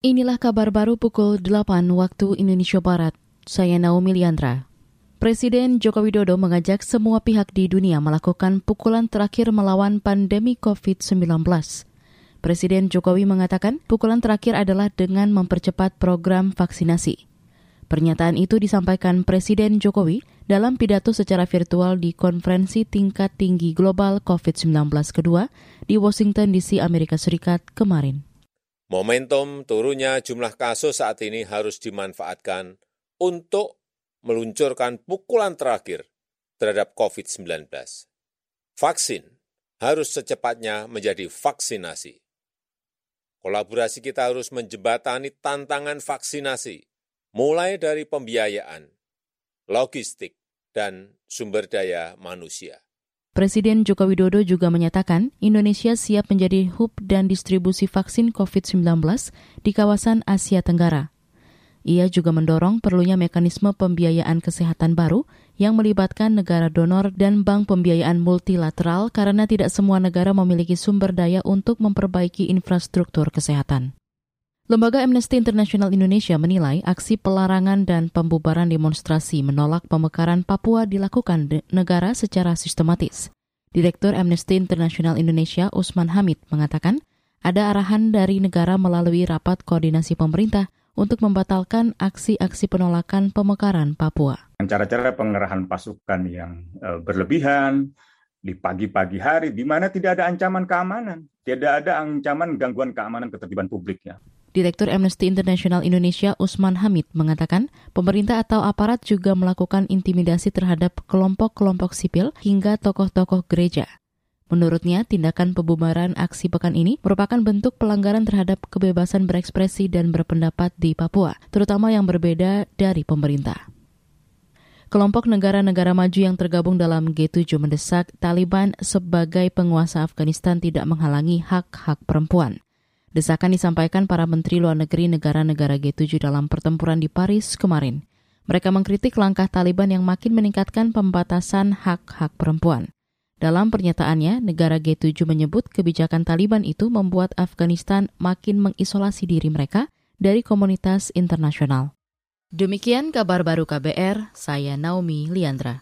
Inilah kabar baru pukul 8 waktu Indonesia Barat. Saya Naomi Liandra. Presiden Joko Widodo mengajak semua pihak di dunia melakukan pukulan terakhir melawan pandemi COVID-19. Presiden Jokowi mengatakan pukulan terakhir adalah dengan mempercepat program vaksinasi. Pernyataan itu disampaikan Presiden Jokowi dalam pidato secara virtual di konferensi tingkat tinggi global COVID-19 kedua di Washington DC, Amerika Serikat kemarin. Momentum turunnya jumlah kasus saat ini harus dimanfaatkan untuk meluncurkan pukulan terakhir terhadap COVID-19. Vaksin harus secepatnya menjadi vaksinasi. Kolaborasi kita harus menjembatani tantangan vaksinasi, mulai dari pembiayaan, logistik, dan sumber daya manusia. Presiden Joko Widodo juga menyatakan Indonesia siap menjadi hub dan distribusi vaksin COVID-19 di kawasan Asia Tenggara. Ia juga mendorong perlunya mekanisme pembiayaan kesehatan baru yang melibatkan negara donor dan bank pembiayaan multilateral karena tidak semua negara memiliki sumber daya untuk memperbaiki infrastruktur kesehatan. Lembaga Amnesty International Indonesia menilai aksi pelarangan dan pembubaran demonstrasi menolak pemekaran Papua dilakukan negara secara sistematis. Direktur Amnesty International Indonesia Usman Hamid mengatakan ada arahan dari negara melalui rapat koordinasi pemerintah untuk membatalkan aksi-aksi penolakan pemekaran Papua. Cara-cara pengerahan pasukan yang uh, berlebihan di pagi-pagi hari di mana tidak ada ancaman keamanan, tidak ada ancaman gangguan keamanan ketertiban publiknya. Direktur Amnesty International Indonesia Usman Hamid mengatakan pemerintah atau aparat juga melakukan intimidasi terhadap kelompok-kelompok sipil hingga tokoh-tokoh gereja. Menurutnya, tindakan pembubaran aksi pekan ini merupakan bentuk pelanggaran terhadap kebebasan berekspresi dan berpendapat di Papua, terutama yang berbeda dari pemerintah. Kelompok negara-negara maju yang tergabung dalam G7 mendesak Taliban sebagai penguasa Afghanistan tidak menghalangi hak-hak perempuan. Desakan disampaikan para menteri luar negeri negara-negara G7 dalam pertempuran di Paris kemarin. Mereka mengkritik langkah Taliban yang makin meningkatkan pembatasan hak-hak perempuan. Dalam pernyataannya, negara G7 menyebut kebijakan Taliban itu membuat Afghanistan makin mengisolasi diri mereka dari komunitas internasional. Demikian kabar baru KBR, saya Naomi Liandra.